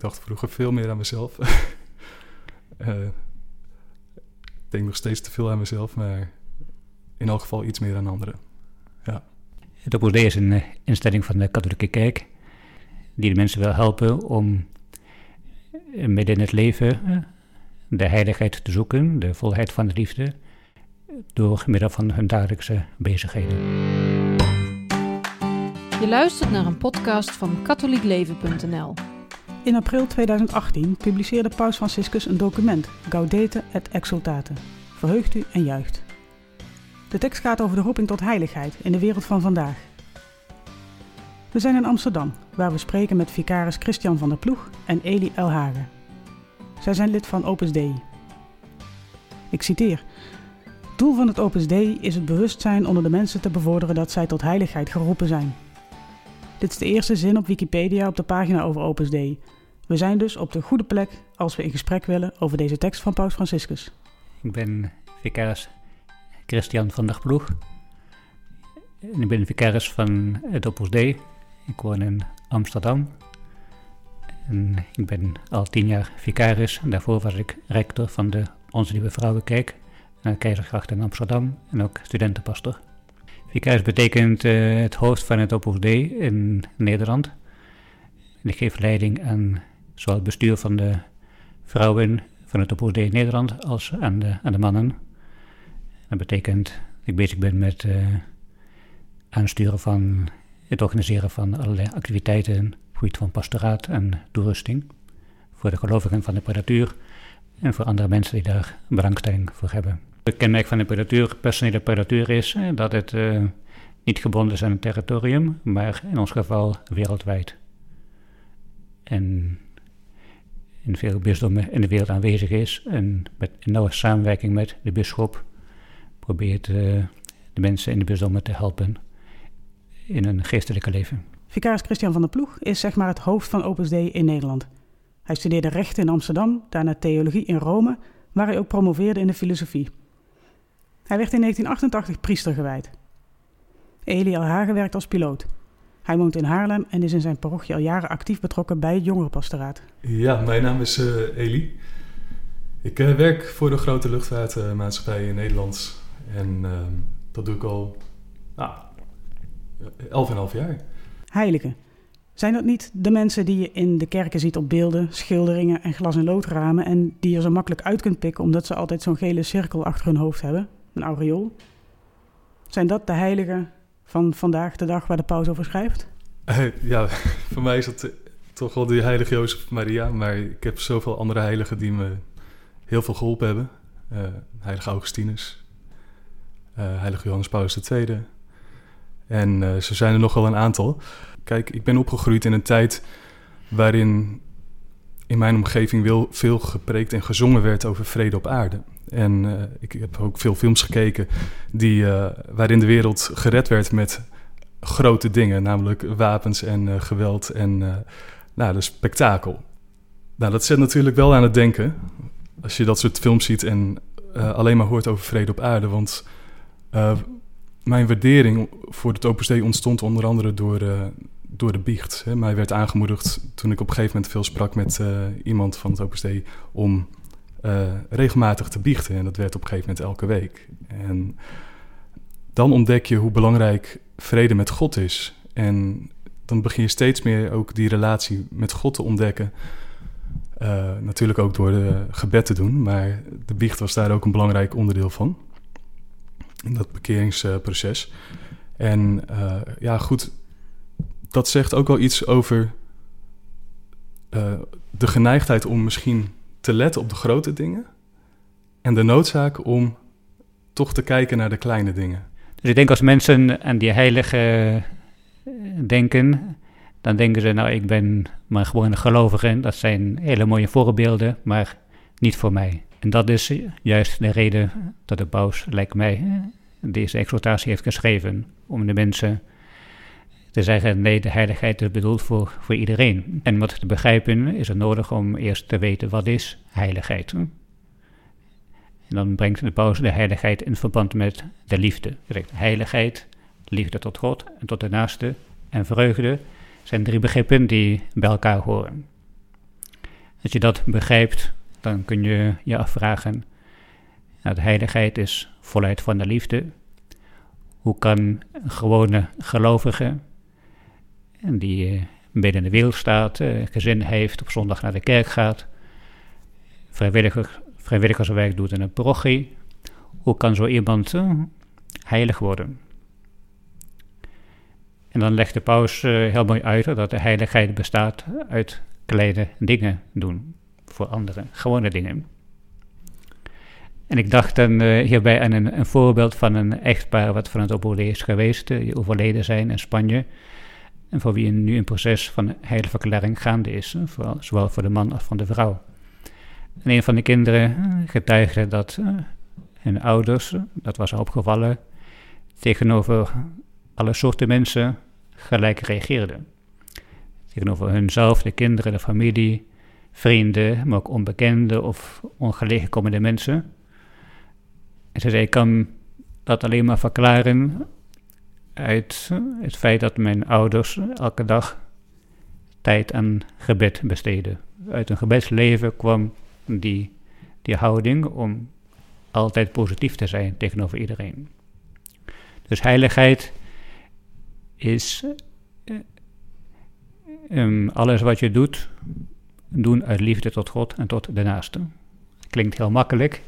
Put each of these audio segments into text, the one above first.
dacht vroeger veel meer aan mezelf. Eh, ik denk nog steeds te veel aan mezelf, maar in elk geval iets meer aan anderen. Ja. Het Opus Dei is een eh, instelling van de katholieke kerk die de mensen wil helpen om eh, midden in het leven de heiligheid te zoeken, de volheid van de liefde, door middel van hun dagelijkse bezigheden. Je luistert naar een podcast van katholiekleven.nl. In april 2018 publiceerde Paus Franciscus een document, Gaudete et Exultate, verheugt u en juicht. De tekst gaat over de roeping tot heiligheid in de wereld van vandaag. We zijn in Amsterdam, waar we spreken met vicaris Christian van der Ploeg en Eli Elhagen. Zij zijn lid van Opus Dei. Ik citeer. Doel van het Opus Dei is het bewustzijn onder de mensen te bevorderen dat zij tot heiligheid geroepen zijn. Dit is de eerste zin op Wikipedia op de pagina over Opus Dei. We zijn dus op de goede plek als we in gesprek willen over deze tekst van Paus Franciscus. Ik ben vicaris Christian van der Ploeg. En ik ben vicaris van het Opus Dei. Ik woon in Amsterdam. En ik ben al tien jaar vicaris. Daarvoor was ik rector van de Onze Lieve Vrouwenkerk de Keizergracht in Amsterdam en ook studentenpastor. Vicaris betekent uh, het hoofd van het Opus Dei in Nederland. Ik geef leiding aan zowel het bestuur van de vrouwen van het Opus Dei in Nederland als aan de, aan de mannen. Dat betekent dat ik bezig ben met uh, aansturen van het organiseren van allerlei activiteiten gebied van pastoraat en toerusting. Voor de gelovigen van de predatuur en voor andere mensen die daar belangstelling voor hebben. Het kenmerk van de predatuur, personele predatuur, is eh, dat het uh, niet gebonden is aan een territorium, maar in ons geval wereldwijd. En in veel bisdommen in de wereld aanwezig is en met in nauwe samenwerking met de bisschop probeert uh, de mensen in de bisdommen te helpen in hun geestelijke leven. Vicaris Christian van der Ploeg is zeg maar het hoofd van Opus Dei in Nederland. Hij studeerde rechten in Amsterdam, daarna theologie in Rome, waar hij ook promoveerde in de filosofie. Hij werd in 1988 priester gewijd. Eli Alhagen werkt als piloot. Hij woont in Haarlem en is in zijn parochie al jaren actief betrokken bij het jongerenpastoraat. Ja, mijn naam is uh, Eli. Ik uh, werk voor de grote luchtvaartmaatschappij in Nederland. En uh, dat doe ik al nou, elf en half jaar. Heiligen. Zijn dat niet de mensen die je in de kerken ziet op beelden, schilderingen en glas- en loodramen en die je zo makkelijk uit kunt pikken omdat ze altijd zo'n gele cirkel achter hun hoofd hebben, een aureool? Zijn dat de heiligen van vandaag de dag waar de paus over schrijft? Uh, ja, voor mij is dat uh, toch wel die heilige Jozef Maria, maar ik heb zoveel andere heiligen die me heel veel geholpen hebben. Uh, heilige Augustinus, heilige Johannes Paulus II. En zo zijn er nog wel een aantal. Kijk, ik ben opgegroeid in een tijd waarin in mijn omgeving wel veel gepreekt en gezongen werd over vrede op aarde. En uh, ik heb ook veel films gekeken die, uh, waarin de wereld gered werd met grote dingen, namelijk wapens en uh, geweld en nou, de spektakel. Nou, dat zet natuurlijk wel aan het denken als je dat soort films ziet en alleen maar hoort over vrede op aarde. Want mijn waardering voor het Opus Dei ontstond onder andere door, uh, door de biecht. Hè. Mij werd aangemoedigd toen ik op een gegeven moment veel sprak met uh, iemand van het Opus Dei om uh, regelmatig te biechten. En dat werd op een gegeven moment elke week. En dan ontdek je hoe belangrijk vrede met God is. En dan begin je steeds meer ook die relatie met God te ontdekken. natuurlijk ook door de gebed te doen, maar de biecht was daar ook een belangrijk onderdeel van dat bekeringsproces. En uh, ja, goed, dat zegt ook wel iets over uh, de geneigdheid om misschien te letten op de grote dingen en de noodzaak om toch te kijken naar de kleine dingen. Dus ik denk als mensen aan die heilige denken, dan denken ze, nou, ik ben maar gewoon een gelovige. Dat zijn hele mooie voorbeelden, maar niet voor mij. En dat is juist de reden dat de paus, lijkt mij, deze exhortatie heeft geschreven. Om de mensen te zeggen, nee, de heiligheid is bedoeld voor, voor iedereen. En om te begrijpen is het nodig om eerst te weten wat is heiligheid. En dan brengt de paus de heiligheid in verband met de liefde. Heiligheid, liefde tot God en tot de naaste en vreugde zijn drie begrippen die bij elkaar horen. Als je dat begrijpt, dan kun je je afvragen, nou, de heiligheid is volheid van de liefde. Hoe kan een gewone gelovige, die midden in de wereld staat, uh, gezin heeft, op zondag naar de kerk gaat, vrijwilliger, vrijwilligerswerk doet in een parochie, hoe kan zo iemand uh, heilig worden? En dan legt de paus heel mooi uit dat de heiligheid bestaat uit kleine dingen doen voor anderen, gewone dingen. En ik dacht dan uh, hierbij aan een, een, voorbeeld van een echtpaar wat van het overleden is geweest, uh, die overleden zijn in Spanje. En voor wie nu een proces van heiligverklaring gaande is, uh, voor, zowel voor de man als voor de vrouw. En een van de kinderen getuigde dat hun ouders, dat was opgevallen, tegenover alle soorten mensen gelijk reageerden. Tegenover hunzelf, de kinderen, de familie, vrienden, maar ook onbekende of ongelegen komende mensen. En ze zei, ik kan dat alleen maar verklaren uit het feit dat mijn ouders elke dag tijd aan gebed besteden. Uit hun gebedsleven kwam die, die houding om altijd positief te zijn tegenover iedereen. Dus heiligheid is um, alles wat je doet, doen uit liefde tot God en tot de naaste. Klinkt heel makkelijk,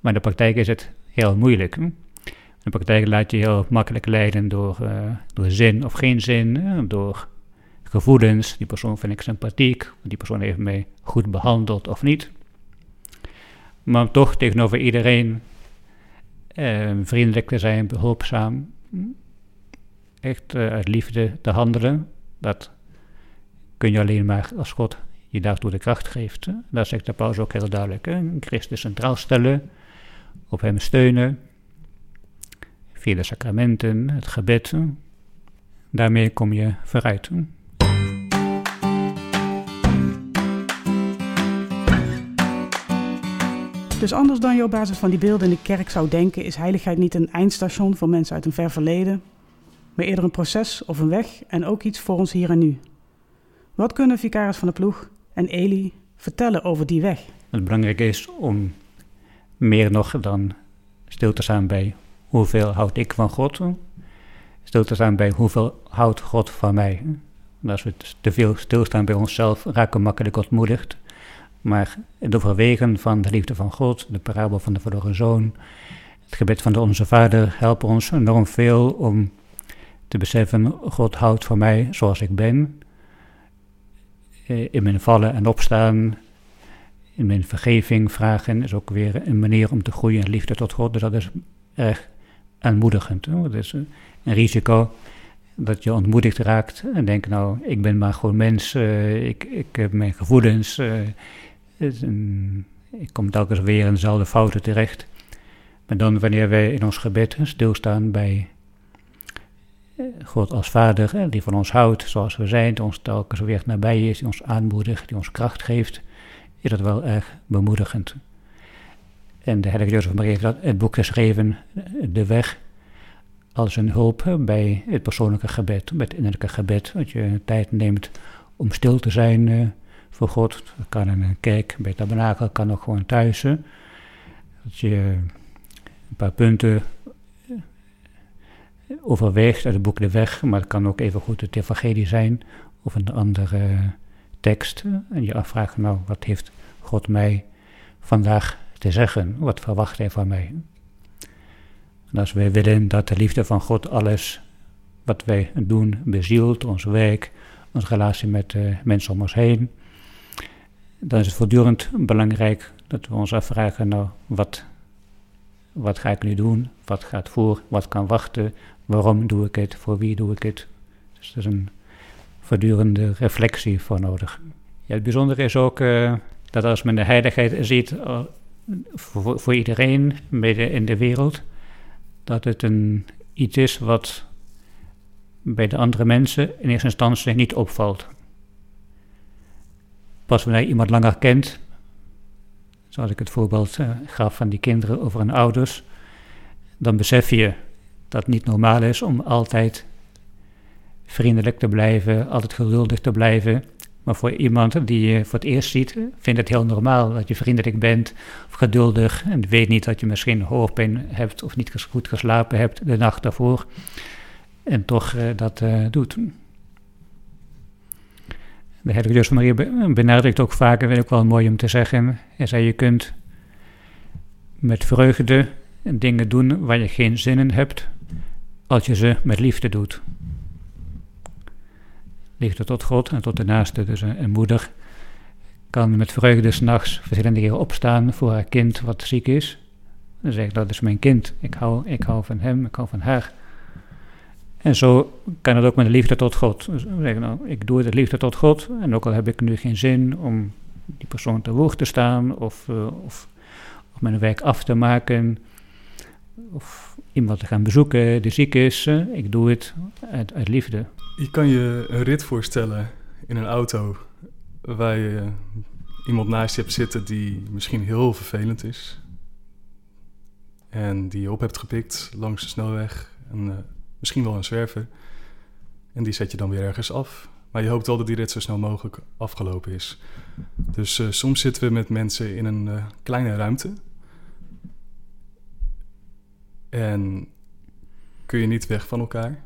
maar in de praktijk is het heel moeilijk. In de praktijk laat je heel makkelijk leiden door, uh, door zin of geen zin, door gevoelens. Die persoon vind ik sympathiek, die persoon heeft mij goed behandeld of niet. Maar toch tegenover iedereen uh, vriendelijk te zijn, behulpzaam, echt uh, uit liefde te handelen, dat kun je alleen maar als God je daartoe de kracht geeft. Dat zegt de paus ook heel duidelijk. Christus centraal stellen, op hem steunen, via de sacramenten, het gebed. Daarmee kom je vooruit. Dus anders dan je op basis van die beelden in de kerk zou denken, is heiligheid niet een eindstation voor mensen uit een ver verleden, maar eerder een proces of een weg en ook iets voor ons hier en nu. Wat kunnen vicaris van de ploeg en Eli vertellen over die weg? Het belangrijke is om meer nog dan stil te staan bij hoeveel houd ik van God, stil te staan bij hoeveel houdt God van mij. als we te veel stilstaan bij onszelf, raken we makkelijk ontmoedigd. Maar het overwegen van de liefde van God, de parabel van de verloren zoon, het gebed van de Onze Vader helpen ons enorm veel om te beseffen, God houdt van mij zoals ik ben. Eh, in mijn vallen en opstaan, in mijn vergeving vragen, is ook weer een manier om te groeien in liefde tot God. Dus dat is erg aanmoedigend. Dat is een risico dat je ontmoedigd raakt en denkt, nou, ik ben maar gewoon mens, uh, ik, ik heb mijn gevoelens, een, ik kom telkens weer in dezelfde fouten terecht. Maar dan wanneer wij in ons gebed stilstaan bij God als Vader, die van ons houdt zoals we zijn, die ons telkens weer nabij is, die ons aanmoedigt, die ons kracht geeft, is dat wel erg bemoedigend. En de heilige Jozef Maria heeft dat, het boek geschreven, De Weg, als een hulp bij het persoonlijke gebed, met het innerlijke gebed, dat je tijd neemt om stil te zijn uh, voor God. Dat kan in een kerk, bij het tabernakel, kan ook gewoon thuis. Dat je een paar punten overweegt uit het boek De Weg, maar het kan ook even goed het evangelie zijn of een andere tekst. En je afvraagt, nou, wat heeft God mij vandaag te zeggen? Wat verwacht hij van mij? En als wij willen dat de liefde van God alles wat wij doen bezielt, ons werk, onze relatie met de mensen om ons heen, dan is het voortdurend belangrijk dat we ons afvragen, nou, wat, wat ga ik nu doen? Wat gaat voor? Wat kan wachten? Waarom doe ik het? Voor wie doe ik het? Dus er is een voortdurende reflectie voor nodig. Ja, het bijzondere is ook uh, dat als men de heiligheid ziet uh, voor, iedereen in de wereld, dat het een, iets is wat bij de andere mensen in eerste instantie niet opvalt. Pas wanneer iemand langer kent, zoals ik het voorbeeld uh, gaf van die kinderen over hun ouders, dan besef je dat niet normaal is om altijd vriendelijk te blijven, altijd geduldig te blijven, Maar voor iemand die je voor het eerst ziet, vindt het heel normaal dat je vriendelijk bent of geduldig en weet niet dat je misschien hoofdpijn hebt of niet goed geslapen hebt de nacht daarvoor en toch uh, dat uh, doet. De heilige Jozef Maria benadrukt ook vaker, vind ik wel mooi om te zeggen, hij zei je kunt met vreugde dingen doen waar je geen zin in hebt, als je ze met liefde doet. Liefde tot God en tot de naaste, dus een, moeder kan met vreugde s'nachts verschillende keren opstaan voor haar kind wat ziek is. Dan zegt dat is mijn kind, ik hou, ik hou van hem, ik hou van haar. En zo kan het ook met de liefde tot God. Dus zeggen, nou, ik doe de liefde tot God en ook al heb ik nu geen zin om die persoon te woord te staan of, uh, of, of mijn werk af te maken of iemand te gaan bezoeken die ziek is. ik doe het uit, liefde. Je kan je een rit voorstellen in een auto waar je iemand naast je hebt zitten die misschien heel vervelend is. En die je op hebt gepikt langs de snelweg. En uh, misschien wel een zwerver. En die zet je dan weer ergens af. Maar je hoopt wel dat die rit zo snel mogelijk afgelopen is. Dus uh, soms zitten we met mensen in een uh, kleine ruimte en kun je niet weg van elkaar.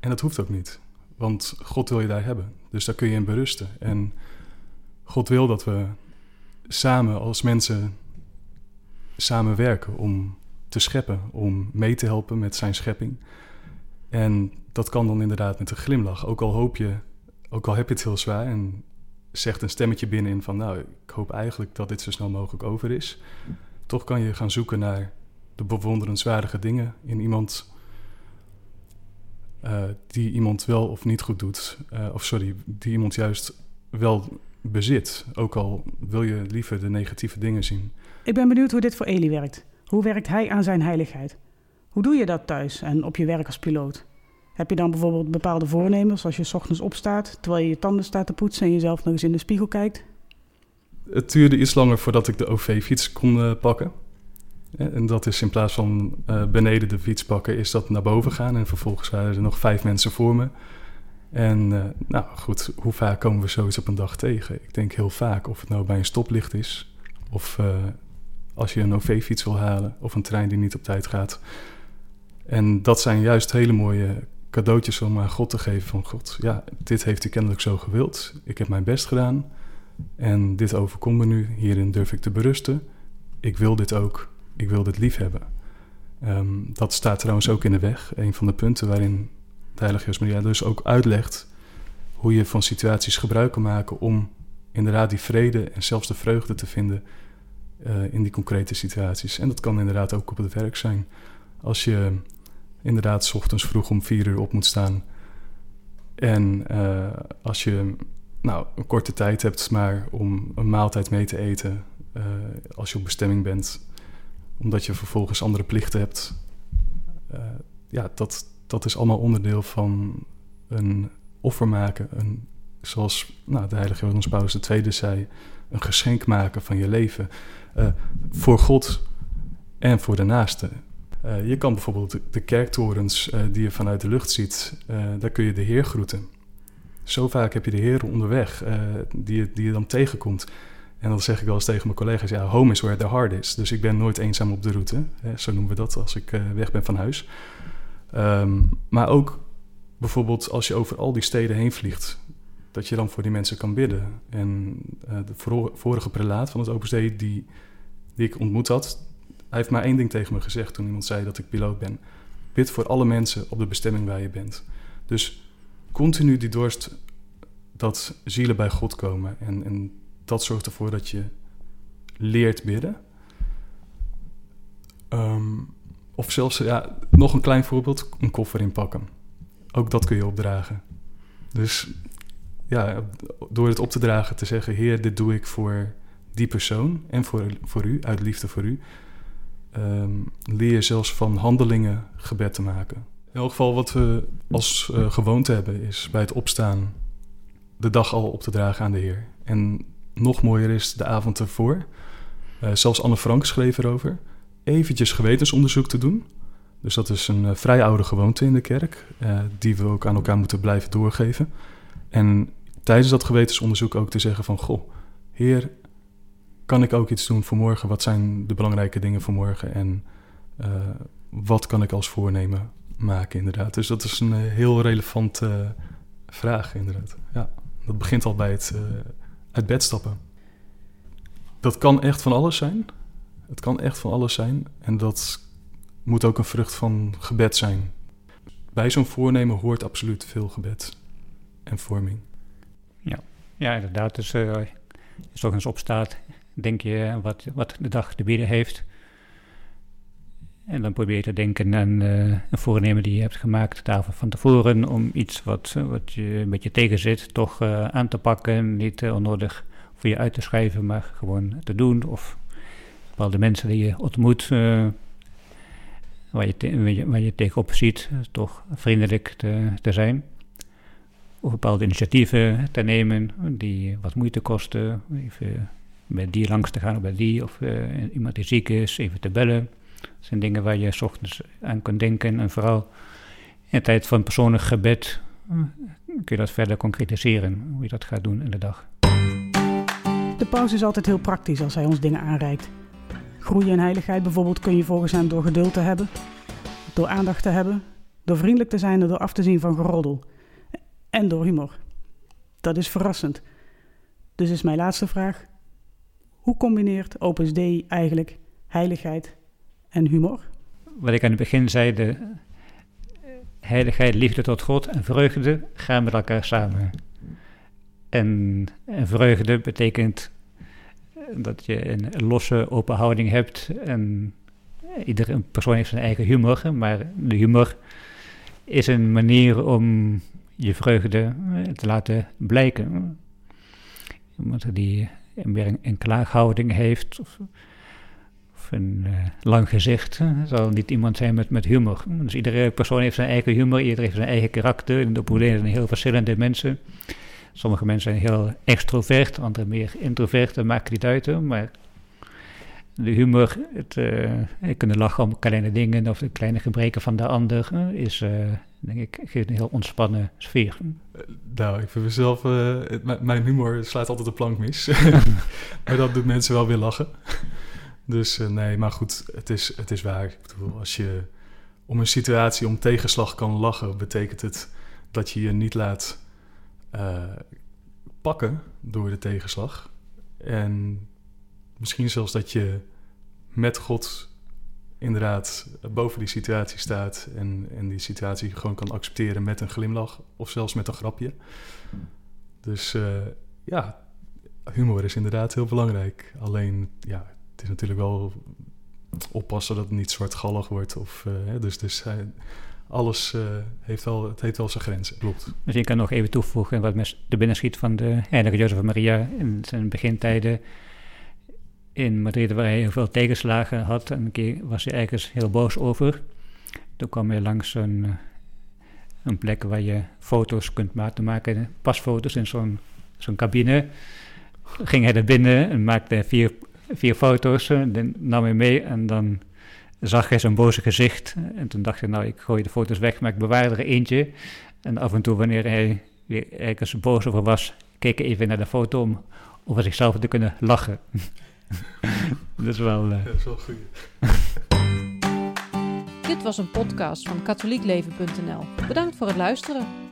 En dat hoeft ook niet, want God wil je daar hebben. Dus daar kun je in berusten. En God wil dat we samen als mensen samenwerken om te scheppen, om mee te helpen met zijn schepping. En dat kan dan inderdaad met een glimlach. Ook al hoop je, ook al heb je het heel zwaar en zegt een stemmetje binnenin van nou, ik hoop eigenlijk dat dit zo snel mogelijk over is. Toch kan je gaan zoeken naar de bewonderenswaardige dingen in iemand uh, die iemand wel of niet goed doet. Uh, of sorry, die iemand juist wel bezit. Ook al wil je liever de negatieve dingen zien. Ik ben benieuwd hoe dit voor Eli werkt. Hoe werkt hij aan zijn heiligheid? Hoe doe je dat thuis en op je werk als piloot? Heb je dan bijvoorbeeld bepaalde voornemens als je s ochtends opstaat, terwijl je je tanden staat te poetsen en jezelf nog eens in de spiegel kijkt? Het duurde iets langer voordat ik de OV-fiets kon uh, pakken. En dat is in plaats van uh, beneden de fiets pakken, is dat naar boven gaan. En vervolgens waren er nog vijf mensen voor me. En uh, nou goed, hoe vaak komen we zoiets op een dag tegen? Ik denk heel vaak, of het nou bij een stoplicht is, of uh, als je een OV-fiets wil halen, of een trein die niet op tijd gaat. En dat zijn juist hele mooie cadeautjes om aan God te geven van God. Ja, dit heeft u kennelijk zo gewild. Ik heb mijn best gedaan. En dit overkomt me nu. Hierin durf ik te berusten. Ik wil dit ook ik wil dit lief hebben. Um, dat staat trouwens ook in de weg. Een van de punten waarin de Heilige Geest Maria dus ook uitlegt hoe je van situaties gebruik kan maken om inderdaad die vrede en zelfs de vreugde te vinden uh, in die concrete situaties. En dat kan inderdaad ook op het werk zijn. Als je inderdaad s ochtends vroeg om vier uur op moet staan en uh, als je nou, een korte tijd hebt maar om een maaltijd mee te eten uh, als je op bestemming bent omdat je vervolgens andere plichten hebt. Uh, ja, dat, dat is allemaal onderdeel van een offer maken. Een, zoals nou, de heilige Johannes Paulus II zei, een geschenk maken van je leven. Uh, voor God en voor de naaste. Uh, je kan bijvoorbeeld de, de kerktorens die je vanuit de lucht ziet, daar kun je de Heer groeten. Zo vaak heb je de Heer onderweg die, die je dan tegenkomt. En dan zeg ik wel eens tegen mijn collega's, ja, home is where the heart is. Dus ik ben nooit eenzaam op de route. Hè, zo noemen we dat als ik uh, weg ben van huis. Um, maar ook bijvoorbeeld als je over al die steden heen vliegt, dat je dan voor die mensen kan bidden. En uh, de vorige prelaat van het Opus die, die ik ontmoet had, hij heeft maar één ding tegen me gezegd toen iemand zei dat ik piloot ben. Bid voor alle mensen op de bestemming waar je bent. Dus continu die dorst dat zielen bij God komen en, en dat zorgt ervoor dat je leert bidden. Um, of zelfs, ja, nog een klein voorbeeld, een koffer inpakken. Ook dat kun je opdragen. Dus ja, door het op te dragen, te zeggen: Heer, dit doe ik voor die persoon en voor, voor u, uit liefde voor u. Um, leer je zelfs van handelingen gebed te maken. In elk geval, wat we als uh, gewoonte hebben, is bij het opstaan de dag al op te dragen aan de Heer. En nog mooier is de avond ervoor. Uh, zelfs Anne Frank schreef erover. Eventjes gewetensonderzoek te doen. Dus dat is een uh, vrij oude gewoonte in de kerk, uh, die we ook aan elkaar moeten blijven doorgeven. En tijdens dat gewetensonderzoek ook te zeggen van... Goh, heer, kan ik ook iets doen voor morgen? Wat zijn de belangrijke dingen voor morgen? En wat kan ik als voornemen maken, inderdaad? Dus dat is een heel relevante vraag, inderdaad. Ja, dat begint al bij het uit bed stappen. Dat kan echt van alles zijn. Het kan echt van alles zijn. En dat moet ook een vrucht van gebed zijn. Bij zo'n voornemen hoort absoluut veel gebed en vorming. Ja, ja inderdaad. Dus uh, als je opstaat, denk je wat, wat de dag te bieden heeft. En dan probeer je te denken aan uh, een voornemen die je hebt gemaakt daarvoor van tevoren. Om iets wat, wat je een beetje tegenzit, toch uh, aan te pakken. Niet onnodig voor je uit te schrijven, maar gewoon te doen. Of bepaalde mensen die je ontmoet, waar, je je tegenop ziet, toch vriendelijk te, te zijn. Of bepaalde initiatieven te nemen die wat moeite kosten. Even bij die langs te gaan of bij die. Of iemand die ziek is, even te bellen. Dat zijn dingen waar je s ochtends aan kunt denken. En vooral in tijd van persoonlijk gebed uh, kun je dat verder concretiseren. Hoe je dat gaat doen in de dag. De paus is altijd heel praktisch als hij ons dingen aanreikt. Groeien in heiligheid bijvoorbeeld kun je volgens hem door geduld te hebben, door aandacht te hebben, door vriendelijk te zijn en door af te zien van geroddel. En door humor. Dat is verrassend. Dus is mijn laatste vraag. Hoe combineert Opus Dei eigenlijk heiligheid en humor? Wat ik aan het begin zei, de heiligheid, liefde tot God en vreugde gaan met elkaar samen. En, vreugde betekent dat je een losse, open houding hebt. En iedere persoon heeft zijn eigen humor, maar de humor is een manier om je vreugde te laten blijken. Iemand die meer een, een klaaghouding heeft of, of een uh, lang gezicht, zal niet iemand zijn met, met humor. Dus iedere persoon heeft zijn eigen humor, iedereen heeft zijn eigen karakter. En de problemen zijn heel verschillende mensen. Sommige mensen zijn heel extrovert, anderen meer introvert, dat maakt niet uit. Maar de humor, het uh, kunnen lachen om kleine dingen of de kleine gebreken van de ander, uh, is, uh, denk ik, geeft een heel ontspannen sfeer. nou, ik vind mezelf, het, mijn humor slaat altijd de plank mis. maar dat doet mensen wel weer lachen. Dus nee, maar goed, het is, het is waar. Ik bedoel, als je om een situatie, om tegenslag kan lachen, betekent het dat je je niet laat pakken door de tegenslag. En misschien zelfs dat je met God inderdaad boven die situatie staat en, en die situatie gewoon kan accepteren met een glimlach of zelfs met een grapje. Dus uh, ja, humor is inderdaad heel belangrijk. Alleen, ja, het is natuurlijk wel oppassen dat het niet zwartgallig wordt. Of, uh, dus dus uh, alles heeft wel, het heeft wel zijn grenzen, klopt. Misschien kan nog even toevoegen wat me de binnenschiet van de heilige Jozef Maria in zijn begintijden in Madrid, waar hij heel veel tegenslagen had. En een keer was hij ergens heel boos over. Toen kwam hij langs een, eh, een plek waar je foto's kunt laten maken, pasfoto's in zo'n zo'n cabine. Ging hij er binnen en maakte vier, vier foto's, en eh, nam hij mee en dan zag hij zijn boze gezicht. En toen dacht hij, nou, ik gooi de foto's weg, maar ik bewaar er eentje. En af en toe, wanneer hij weer ergens boos over was, keek hij even naar de foto om over zichzelf te kunnen lachen. dat is wel... Uh... Dat is wel goed. Dit was een podcast van katholiekleven.nl. Bedankt voor het luisteren.